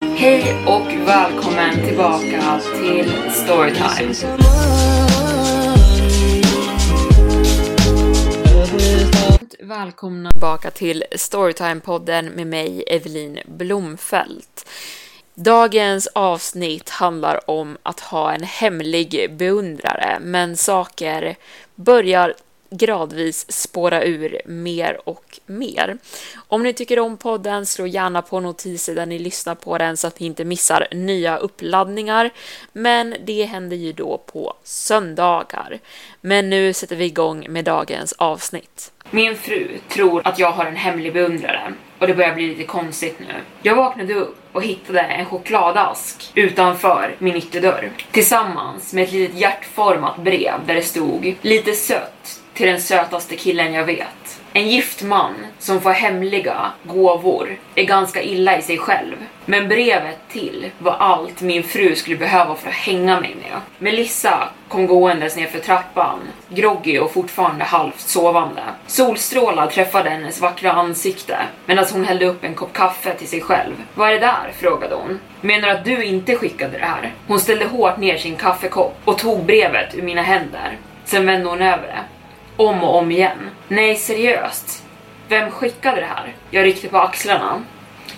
Hej och välkommen tillbaka till Storytime. Välkomna tillbaka till Storytime-podden med mig, Evelin Blomfelt. Dagens avsnitt handlar om att ha en hemlig beundrare, men saker börjar gradvis spåra ur mer och mer. Om ni tycker om podden, slå gärna på notiser där ni lyssnar på den så att ni inte missar nya uppladdningar. Men det händer ju då på söndagar. Men nu sätter vi igång med dagens avsnitt. Min fru tror att jag har en hemlig beundrare och det börjar bli lite konstigt nu. Jag vaknade upp och hittade en chokladask utanför min ytterdörr tillsammans med ett litet hjärtformat brev där det stod lite sött till den sötaste killen jag vet. En gift man som får hemliga gåvor är ganska illa i sig själv. Men brevet till var allt min fru skulle behöva för att hänga mig med. Melissa kom gåendes nerför trappan, groggy och fortfarande halvt sovande. Solstrålar träffade hennes vackra ansikte medan hon hällde upp en kopp kaffe till sig själv. Vad är det där? frågade hon. Menar att du inte skickade det här? Hon ställde hårt ner sin kaffekopp och tog brevet ur mina händer. Sen vände hon över det om och om igen. Nej, seriöst. Vem skickade det här? Jag ryckte på axlarna.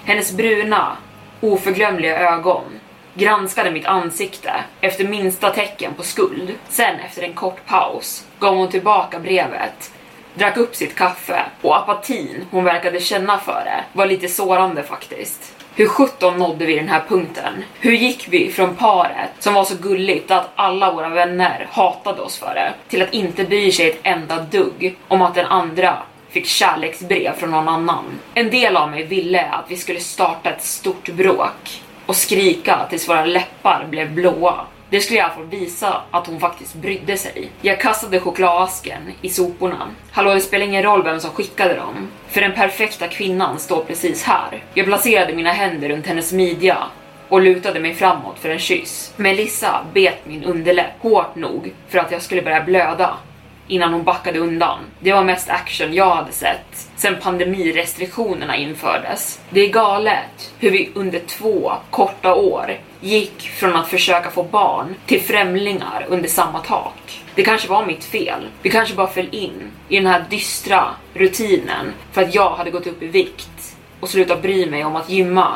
Hennes bruna, oförglömliga ögon granskade mitt ansikte efter minsta tecken på skuld. Sen efter en kort paus gav hon tillbaka brevet, drack upp sitt kaffe och apatin hon verkade känna för det var lite sårande faktiskt. Hur sjutton nådde vi den här punkten? Hur gick vi från paret som var så gulligt att alla våra vänner hatade oss för det till att inte bry sig ett enda dugg om att den andra fick kärleksbrev från någon annan. En del av mig ville att vi skulle starta ett stort bråk och skrika tills våra läppar blev blåa. Det skulle i alla fall visa att hon faktiskt brydde sig. Jag kastade chokladasken i soporna. Hallå, det spelar ingen roll vem som skickade dem. För den perfekta kvinnan står precis här. Jag placerade mina händer runt hennes midja och lutade mig framåt för en kyss. Melissa bet min underläpp hårt nog för att jag skulle börja blöda innan hon backade undan. Det var mest action jag hade sett sen pandemirestriktionerna infördes. Det är galet hur vi under två korta år gick från att försöka få barn till främlingar under samma tak. Det kanske var mitt fel. Vi kanske bara föll in i den här dystra rutinen för att jag hade gått upp i vikt och slutat bry mig om att gymma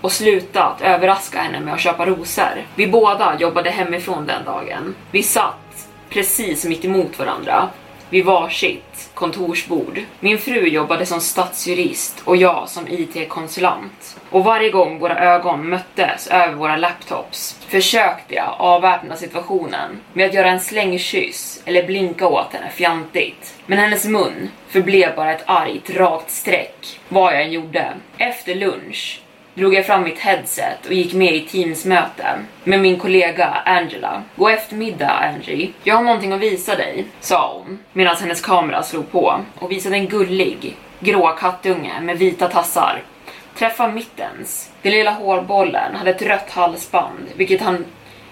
och slutat överraska henne med att köpa rosor. Vi båda jobbade hemifrån den dagen. Vi satt precis mitt emot varandra vid varsitt kontorsbord. Min fru jobbade som stadsjurist och jag som IT-konsulant. Och varje gång våra ögon möttes över våra laptops försökte jag avväpna situationen med att göra en slängkyss eller blinka åt henne fjantigt. Men hennes mun förblev bara ett argt rakt streck vad jag än gjorde. Efter lunch drog jag fram mitt headset och gick med i Teams-möte med min kollega Angela. God eftermiddag Angie. Jag har någonting att visa dig, sa hon medan hennes kamera slog på och visade en gullig grå kattunge med vita tassar. Träffa mittens. Den lilla hårbollen hade ett rött halsband, vilket han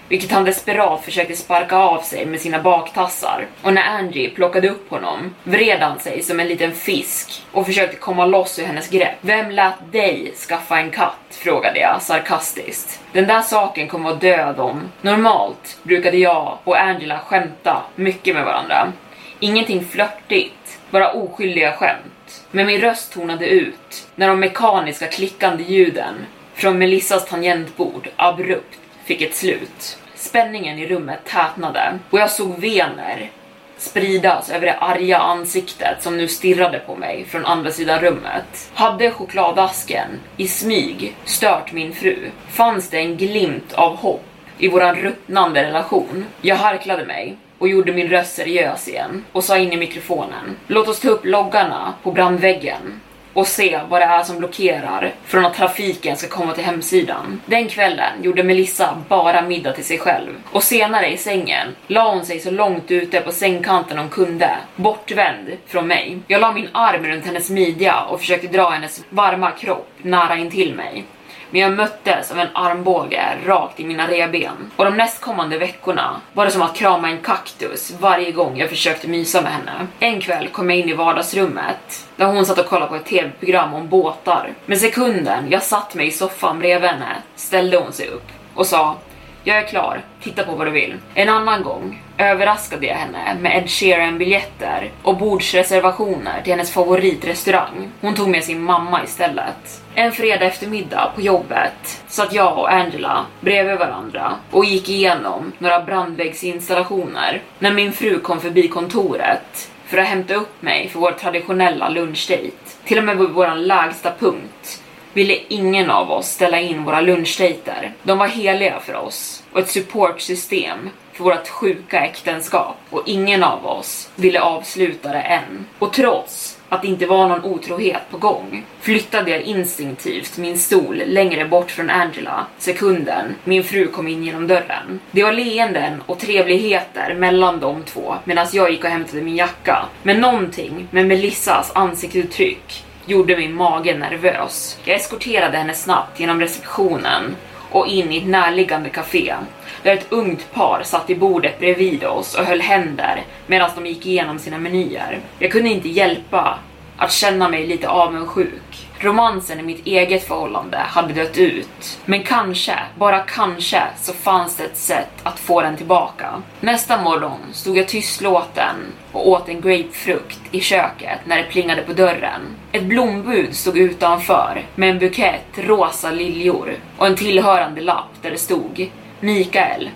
vilket han desperat försökte sparka av sig med sina baktassar. Och när Angie plockade upp honom vred han sig som en liten fisk och försökte komma loss ur hennes grepp. Vem lät dig skaffa en katt? frågade jag sarkastiskt. Den där saken kommer vara död om. Normalt brukade jag och Angela skämta mycket med varandra. Ingenting flörtigt, bara oskyldiga skämt. Men min röst tonade ut när de mekaniska klickande ljuden från Melissas tangentbord abrupt fick ett slut. Spänningen i rummet tätnade och jag såg vener spridas över det arga ansiktet som nu stirrade på mig från andra sidan rummet. Hade chokladasken i smyg stört min fru? Fanns det en glimt av hopp i våran ruttnande relation? Jag harklade mig och gjorde min röst seriös igen och sa in i mikrofonen. Låt oss ta upp loggarna på brandväggen och se vad det är som blockerar från att trafiken ska komma till hemsidan. Den kvällen gjorde Melissa bara middag till sig själv och senare i sängen la hon sig så långt ute på sängkanten hon kunde, bortvänd från mig. Jag la min arm runt hennes midja och försökte dra hennes varma kropp nära intill mig men jag möttes av en armbåge rakt i mina reben. Och de nästkommande veckorna var det som att krama en kaktus varje gång jag försökte mysa med henne. En kväll kom jag in i vardagsrummet där hon satt och kollade på ett tv-program om båtar. Men sekunden jag satt mig i soffan bredvid henne ställde hon sig upp och sa jag är klar, titta på vad du vill. En annan gång överraskade jag henne med Ed Sheeran-biljetter och bordsreservationer till hennes favoritrestaurang. Hon tog med sin mamma istället. En fredag eftermiddag på jobbet satt jag och Angela bredvid varandra och gick igenom några brandväggsinstallationer när min fru kom förbi kontoret för att hämta upp mig för vår traditionella lunchdate. Till och med vid vår lägsta punkt ville ingen av oss ställa in våra lunchdejter. De var heliga för oss och ett supportsystem för vårt sjuka äktenskap och ingen av oss ville avsluta det än. Och trots att det inte var någon otrohet på gång flyttade jag instinktivt min stol längre bort från Angela sekunden min fru kom in genom dörren. Det var leenden och trevligheter mellan de två medan jag gick och hämtade min jacka. Men någonting med Melissas ansiktsuttryck gjorde min mage nervös. Jag eskorterade henne snabbt genom receptionen och in i ett närliggande café där ett ungt par satt i bordet bredvid oss och höll händer medan de gick igenom sina menyer. Jag kunde inte hjälpa att känna mig lite avundsjuk. Romansen i mitt eget förhållande hade dött ut. Men kanske, bara kanske, så fanns det ett sätt att få den tillbaka. Nästa morgon stod jag tystlåten och åt en grapefrukt i köket när det plingade på dörren. Ett blombud stod utanför med en bukett rosa liljor och en tillhörande lapp där det stod Mikael,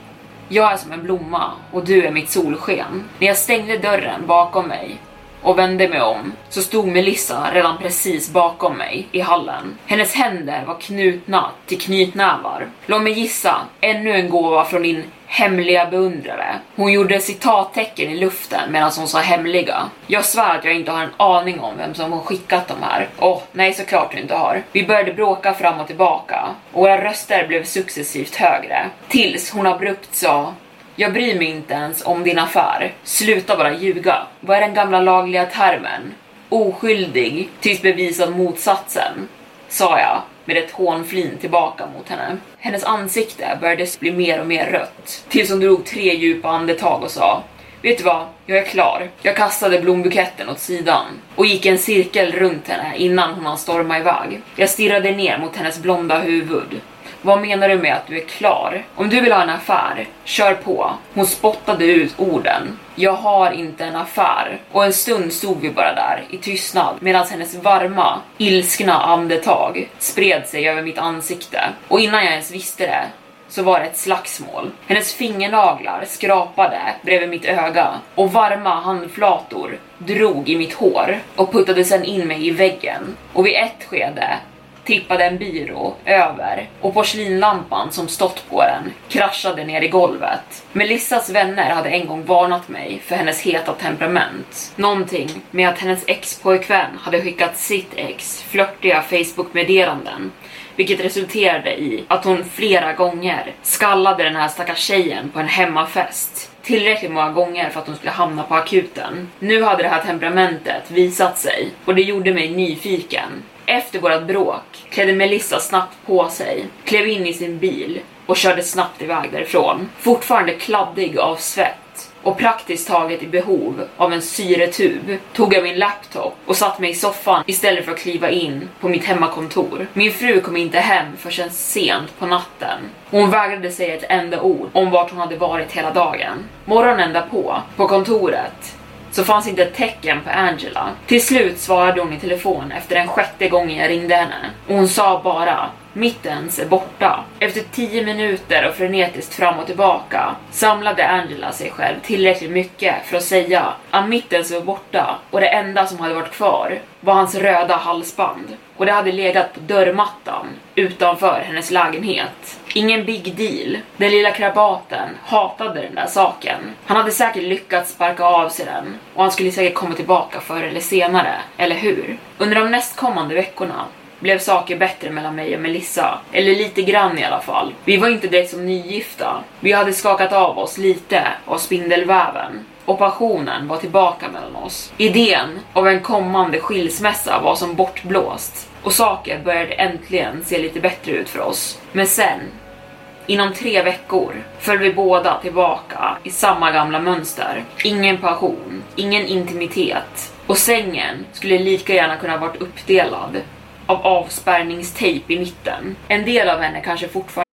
jag är som en blomma och du är mitt solsken. När jag stängde dörren bakom mig och vände mig om så stod Melissa redan precis bakom mig i hallen. Hennes händer var knutna till knytnävar. Låt mig gissa, ännu en gåva från din hemliga beundrare. Hon gjorde citattecken i luften medan hon sa hemliga. Jag svär att jag inte har en aning om vem som har skickat de här. Åh, oh, nej såklart du inte har. Vi började bråka fram och tillbaka och våra röster blev successivt högre. Tills hon abrupt sa jag bryr mig inte ens om din affär. Sluta bara ljuga. Vad är den gamla lagliga termen? Oskyldig tills bevisad motsatsen, sa jag med ett hånflin tillbaka mot henne. Hennes ansikte började bli mer och mer rött tills hon drog tre djupa andetag och sa Vet du vad? Jag är klar. Jag kastade blombuketten åt sidan och gick en cirkel runt henne innan hon hann storma iväg. Jag stirrade ner mot hennes blonda huvud vad menar du med att du är klar? Om du vill ha en affär, kör på. Hon spottade ut orden. Jag har inte en affär. Och en stund stod vi bara där i tystnad medan hennes varma, ilskna andetag spred sig över mitt ansikte. Och innan jag ens visste det så var det ett slagsmål. Hennes fingernaglar skrapade bredvid mitt öga och varma handflator drog i mitt hår och puttade sen in mig i väggen. Och vid ett skede tippade en byrå över och porslinlampan som stått på den kraschade ner i golvet. Melissas vänner hade en gång varnat mig för hennes heta temperament. Någonting med att hennes ex-pojkvän hade skickat sitt ex flörtiga Facebook-meddelanden vilket resulterade i att hon flera gånger skallade den här stackars tjejen på en hemmafest tillräckligt många gånger för att hon skulle hamna på akuten. Nu hade det här temperamentet visat sig och det gjorde mig nyfiken. Efter vårat bråk klädde Melissa snabbt på sig, klev in i sin bil och körde snabbt iväg därifrån. Fortfarande kladdig av svett och praktiskt taget i behov av en syretub tog jag min laptop och satte mig i soffan istället för att kliva in på mitt hemmakontor. Min fru kom inte hem förrän sent på natten. Hon vägrade säga ett enda ord om vart hon hade varit hela dagen. Morgonen därpå, på kontoret, så fanns inte ett tecken på Angela. Till slut svarade hon i telefon efter den sjätte gången jag ringde henne och hon sa bara Mittens är borta. Efter tio minuter och frenetiskt fram och tillbaka samlade Angela sig själv tillräckligt mycket för att säga att Mittens var borta och det enda som hade varit kvar var hans röda halsband och det hade legat på dörrmattan utanför hennes lägenhet. Ingen big deal. Den lilla krabaten hatade den där saken. Han hade säkert lyckats sparka av sig den och han skulle säkert komma tillbaka förr eller senare, eller hur? Under de nästkommande veckorna blev saker bättre mellan mig och Melissa. Eller lite grann i alla fall. Vi var inte direkt som nygifta. Vi hade skakat av oss lite av spindelväven. Och passionen var tillbaka mellan oss. Idén av en kommande skilsmässa var som bortblåst. Och saker började äntligen se lite bättre ut för oss. Men sen, Inom tre veckor föll vi båda tillbaka i samma gamla mönster. Ingen passion, ingen intimitet och sängen skulle lika gärna kunna varit uppdelad av avspärrningstejp i mitten. En del av henne kanske fortfarande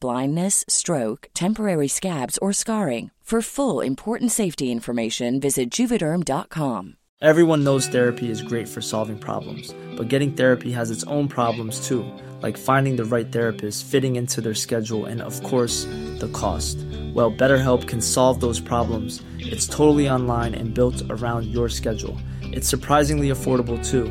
blindness, stroke, temporary scabs, or scarring. For full important safety information, visit juvederm.com. Everyone knows therapy is great for solving problems, but getting therapy has its own problems too, like finding the right therapist, fitting into their schedule, and of course, the cost. Well, BetterHelp can solve those problems. It's totally online and built around your schedule. It's surprisingly affordable too.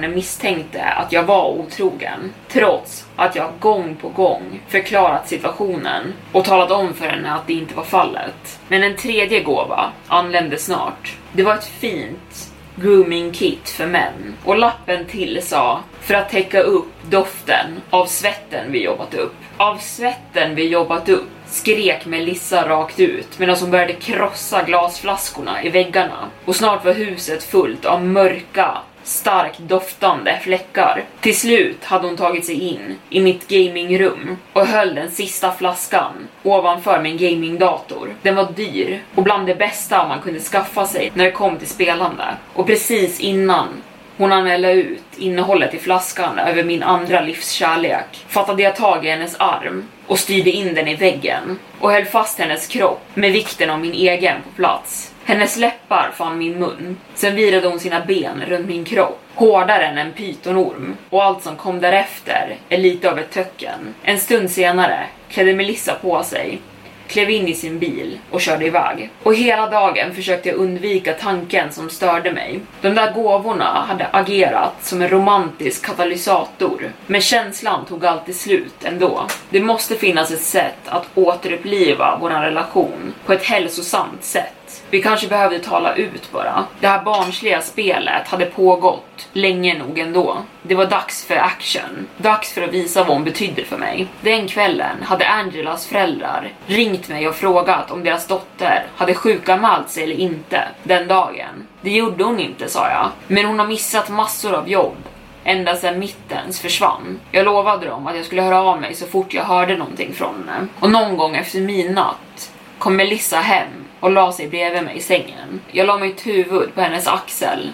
Misstänkte att jag var otrogen, trots att jag gång på gång förklarat situationen och talat om för henne att det inte var fallet. Men en tredje gåva anlände snart. Det var ett fint grooming kit för män och lappen till sa för att täcka upp doften av svetten vi jobbat upp. Av svetten vi jobbat upp skrek Melissa rakt ut medan hon började krossa glasflaskorna i väggarna och snart var huset fullt av mörka, starkt doftande fläckar. Till slut hade hon tagit sig in i mitt gamingrum och höll den sista flaskan ovanför min gamingdator. Den var dyr och bland det bästa man kunde skaffa sig när det kom till spelande. Och precis innan hon hann hälla ut innehållet i flaskan över min andra livskärlek fattade jag tag i hennes arm och styrde in den i väggen och höll fast hennes kropp med vikten av min egen på plats. Hennes läppar fann min mun. Sen virade hon sina ben runt min kropp, hårdare än en pytonorm. Och allt som kom därefter är lite av ett töcken. En stund senare klädde Melissa på sig, klev in i sin bil och körde iväg. Och hela dagen försökte jag undvika tanken som störde mig. De där gåvorna hade agerat som en romantisk katalysator, men känslan tog alltid slut ändå. Det måste finnas ett sätt att återuppliva vår relation på ett hälsosamt sätt. Vi kanske behövde tala ut bara. Det här barnsliga spelet hade pågått länge nog ändå. Det var dags för action. Dags för att visa vad hon betydde för mig. Den kvällen hade Angelas föräldrar ringt mig och frågat om deras dotter hade sjukanmält sig eller inte den dagen. Det gjorde hon inte sa jag, men hon har missat massor av jobb ända sedan mittens försvann. Jag lovade dem att jag skulle höra av mig så fort jag hörde någonting från henne. Och någon gång efter midnatt kom Melissa hem och la sig bredvid mig i sängen. Jag la mitt huvud på hennes axel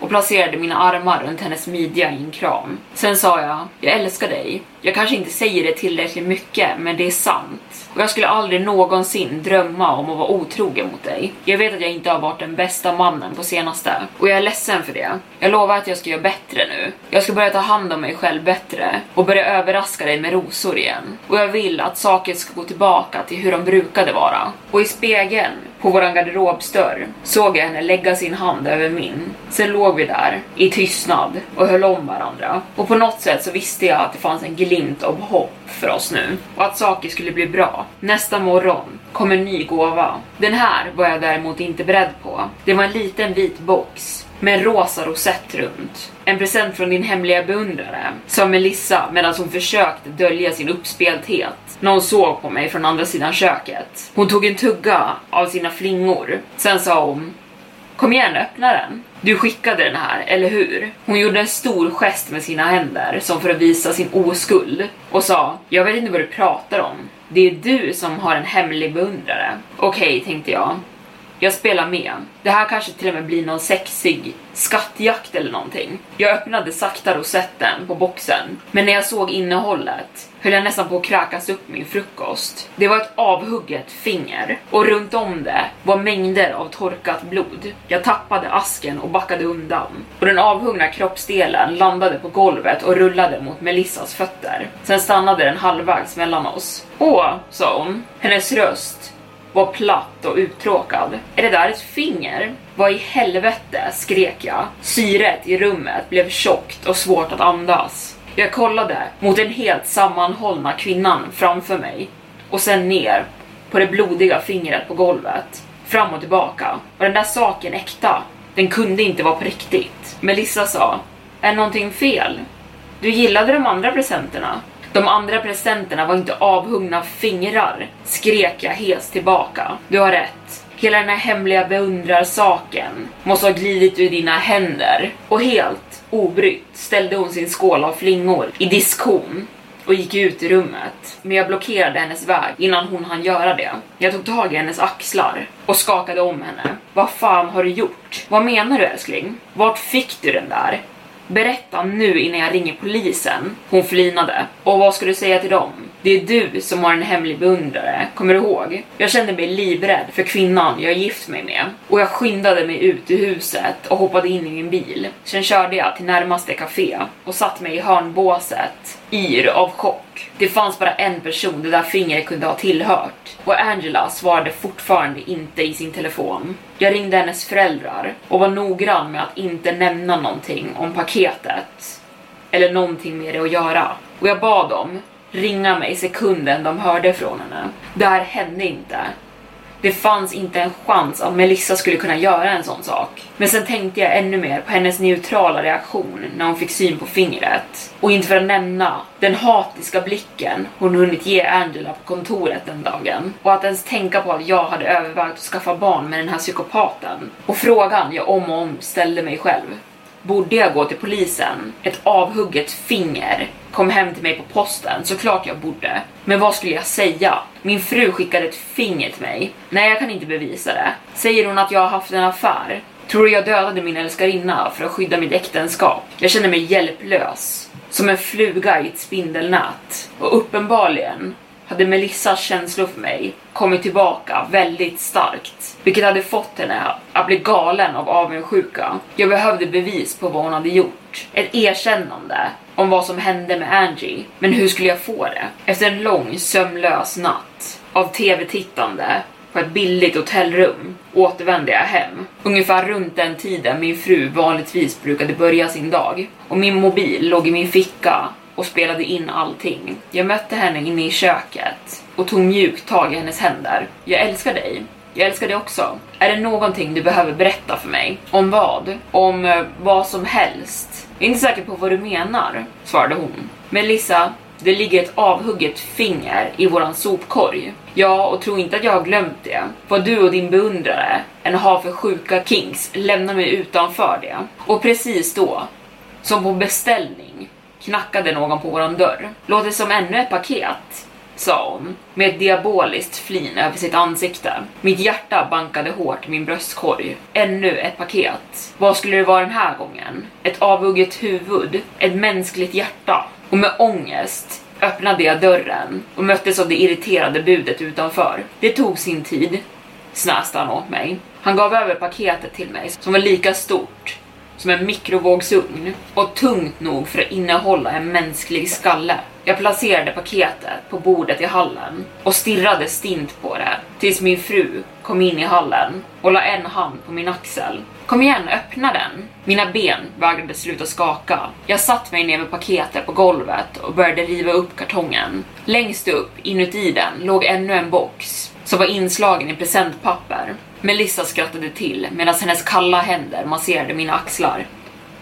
och placerade mina armar runt hennes midja i en kram. Sen sa jag, jag älskar dig. Jag kanske inte säger det tillräckligt mycket, men det är sant. Och jag skulle aldrig någonsin drömma om att vara otrogen mot dig. Jag vet att jag inte har varit den bästa mannen på senaste och jag är ledsen för det. Jag lovar att jag ska göra bättre nu. Jag ska börja ta hand om mig själv bättre och börja överraska dig med rosor igen. Och jag vill att saker ska gå tillbaka till hur de brukade vara. Och i spegeln på våran garderobsdörr såg jag henne lägga sin hand över min. Sen låg vi där i tystnad och höll om varandra. Och på något sätt så visste jag att det fanns en glimt av hopp för oss nu och att saker skulle bli bra. Nästa morgon kom en ny gåva. Den här var jag däremot inte beredd på. Det var en liten vit box med en rosa rosett runt. En present från din hemliga beundrare, sa Melissa medan hon försökte dölja sin uppspelthet när hon såg på mig från andra sidan köket. Hon tog en tugga av sina flingor. Sen sa hon Kom igen, öppna den. Du skickade den här, eller hur? Hon gjorde en stor gest med sina händer som för att visa sin oskuld och sa Jag vet inte vad du pratar om. Det är du som har en hemlig beundrare. Okej, okay, tänkte jag. Jag spelar med. Det här kanske till och med blir någon sexig skattjakt eller någonting. Jag öppnade sakta rosetten på boxen, men när jag såg innehållet höll jag nästan på att kräkas upp min frukost. Det var ett avhugget finger och runt om det var mängder av torkat blod. Jag tappade asken och backade undan och den avhuggna kroppsdelen landade på golvet och rullade mot Melissas fötter. Sen stannade den halvvägs mellan oss. Åh, sa hon. Hennes röst var platt och uttråkad. Är det där ett finger? Vad i helvete, skrek jag. Syret i rummet blev tjockt och svårt att andas. Jag kollade mot den helt sammanhållna kvinnan framför mig och sen ner på det blodiga fingret på golvet. Fram och tillbaka. Var den där saken äkta? Den kunde inte vara på riktigt. Melissa sa, är någonting fel? Du gillade de andra presenterna? De andra presenterna var inte avhuggna fingrar, skrek jag hes tillbaka. Du har rätt. Hela den här hemliga beundrarsaken måste ha glidit ur dina händer. Och helt obrytt ställde hon sin skål av flingor i diskhon och gick ut i rummet. Men jag blockerade hennes väg innan hon hann göra det. Jag tog tag i hennes axlar och skakade om henne. Vad fan har du gjort? Vad menar du älskling? Vart fick du den där? Berätta nu innan jag ringer polisen. Hon flinade. Och vad ska du säga till dem? Det är du som har en hemlig beundrare, kommer du ihåg? Jag kände mig livrädd för kvinnan jag gift mig med och jag skyndade mig ut ur huset och hoppade in i min bil. Sen körde jag till närmaste café och satt mig i hörnbåset, yr av chock. Det fanns bara en person det där fingret kunde ha tillhört och Angela svarade fortfarande inte i sin telefon. Jag ringde hennes föräldrar och var noggrann med att inte nämna någonting om paketet eller någonting med det att göra. Och jag bad dem ringa mig sekunden de hörde från henne. Det här hände inte. Det fanns inte en chans att Melissa skulle kunna göra en sån sak. Men sen tänkte jag ännu mer på hennes neutrala reaktion när hon fick syn på fingret. Och inte för att nämna den hatiska blicken hon hunnit ge Angela på kontoret den dagen. Och att ens tänka på att jag hade övervägt att skaffa barn med den här psykopaten. Och frågan jag om och om ställde mig själv. Borde jag gå till polisen? Ett avhugget finger kom hem till mig på posten, såklart jag borde. Men vad skulle jag säga? Min fru skickade ett finger till mig. Nej, jag kan inte bevisa det. Säger hon att jag har haft en affär? Tror du jag dödade min älskarinna för att skydda mitt äktenskap? Jag känner mig hjälplös. Som en fluga i ett spindelnät. Och uppenbarligen hade Melissas känslor för mig kommit tillbaka väldigt starkt, vilket hade fått henne att bli galen av avundsjuka. Jag behövde bevis på vad hon hade gjort, ett erkännande om vad som hände med Angie. Men hur skulle jag få det? Efter en lång sömnlös natt av tv-tittande på ett billigt hotellrum återvände jag hem. Ungefär runt den tiden min fru vanligtvis brukade börja sin dag. Och min mobil låg i min ficka och spelade in allting. Jag mötte henne inne i köket och tog mjukt tag i hennes händer. Jag älskar dig. Jag älskar dig också. Är det någonting du behöver berätta för mig? Om vad? Om eh, vad som helst. Jag är inte säker på vad du menar, svarade hon. Melissa, det ligger ett avhugget finger i våran sopkorg. Ja, och tro inte att jag har glömt det. Vad du och din beundrare än har för sjuka kinks lämnar mig utanför det. Och precis då, som på beställning, knackade någon på våran dörr. Låter som ännu ett paket sa hon med ett diaboliskt flin över sitt ansikte. Mitt hjärta bankade hårt i min bröstkorg. Ännu ett paket. Vad skulle det vara den här gången? Ett avhugget huvud? Ett mänskligt hjärta? Och med ångest öppnade jag dörren och möttes av det irriterade budet utanför. Det tog sin tid, snäste han åt mig. Han gav över paketet till mig som var lika stort som en mikrovågsugn och tungt nog för att innehålla en mänsklig skalle. Jag placerade paketet på bordet i hallen och stirrade stint på det tills min fru kom in i hallen och la en hand på min axel. Kom igen, öppna den! Mina ben vägrade sluta skaka. Jag satt mig ner med paketet på golvet och började riva upp kartongen. Längst upp, inuti den, låg ännu en box som var inslagen i presentpapper. Melissa skrattade till medan hennes kalla händer masserade mina axlar.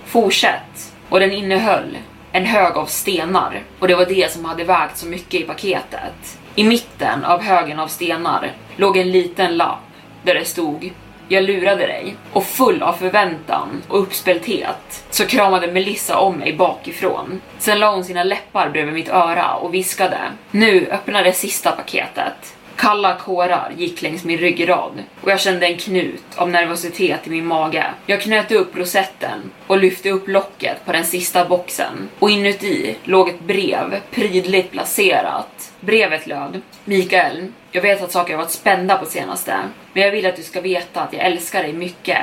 Fortsätt! Och den innehöll en hög av stenar och det var det som hade vägt så mycket i paketet. I mitten av högen av stenar låg en liten lapp där det stod jag lurade dig. Och full av förväntan och uppspelthet så kramade Melissa om mig bakifrån. Sen la hon sina läppar bredvid mitt öra och viskade. Nu öppnar det sista paketet. Kalla kårar gick längs min ryggrad och jag kände en knut av nervositet i min mage. Jag knöt upp rosetten och lyfte upp locket på den sista boxen och inuti låg ett brev prydligt placerat. Brevet löd Mikael, jag vet att saker har varit spända på senaste, men jag vill att du ska veta att jag älskar dig mycket.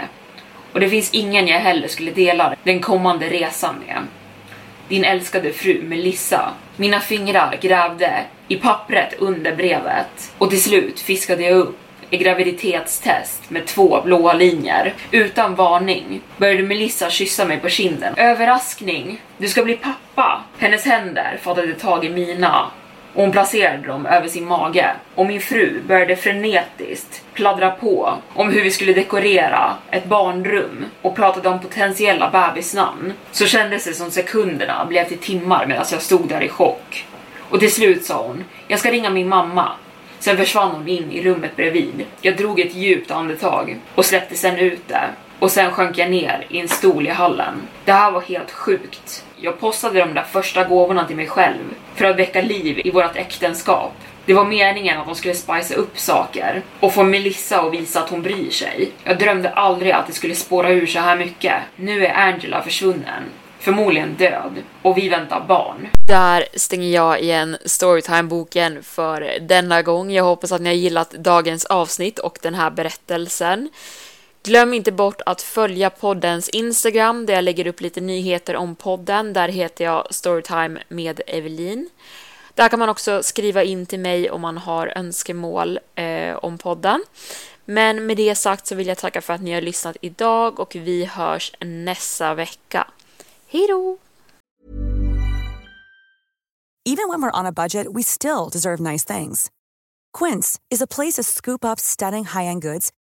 Och det finns ingen jag heller skulle dela den kommande resan med din älskade fru Melissa. Mina fingrar grävde i pappret under brevet och till slut fiskade jag upp ett graviditetstest med två blåa linjer. Utan varning började Melissa kyssa mig på kinden. Överraskning! Du ska bli pappa! Hennes händer fattade tag i mina och hon placerade dem över sin mage och min fru började frenetiskt pladdra på om hur vi skulle dekorera ett barnrum och pratade om potentiella bebisnamn så kändes det som sekunderna blev till timmar medan jag stod där i chock. Och till slut sa hon, jag ska ringa min mamma. Sen försvann hon in i rummet bredvid. Jag drog ett djupt andetag och släppte sen ut det och sen sjönk jag ner i en stol i hallen. Det här var helt sjukt. Jag postade de där första gåvorna till mig själv för att väcka liv i vårt äktenskap. Det var meningen att de skulle spicea upp saker och få Melissa att visa att hon bryr sig. Jag drömde aldrig att det skulle spåra ur så här mycket. Nu är Angela försvunnen. Förmodligen död. Och vi väntar barn. Där stänger jag igen Storytime-boken för denna gång. Jag hoppas att ni har gillat dagens avsnitt och den här berättelsen. Glöm inte bort att följa poddens Instagram där jag lägger upp lite nyheter om podden. Där heter jag Storytime med Evelin. Där kan man också skriva in till mig om man har önskemål eh, om podden. Men med det sagt så vill jag tacka för att ni har lyssnat idag och vi hörs nästa vecka. Hej då! Even when we're on a budget we still deserve nice things. Quince is a place to scoop up stunning high-end goods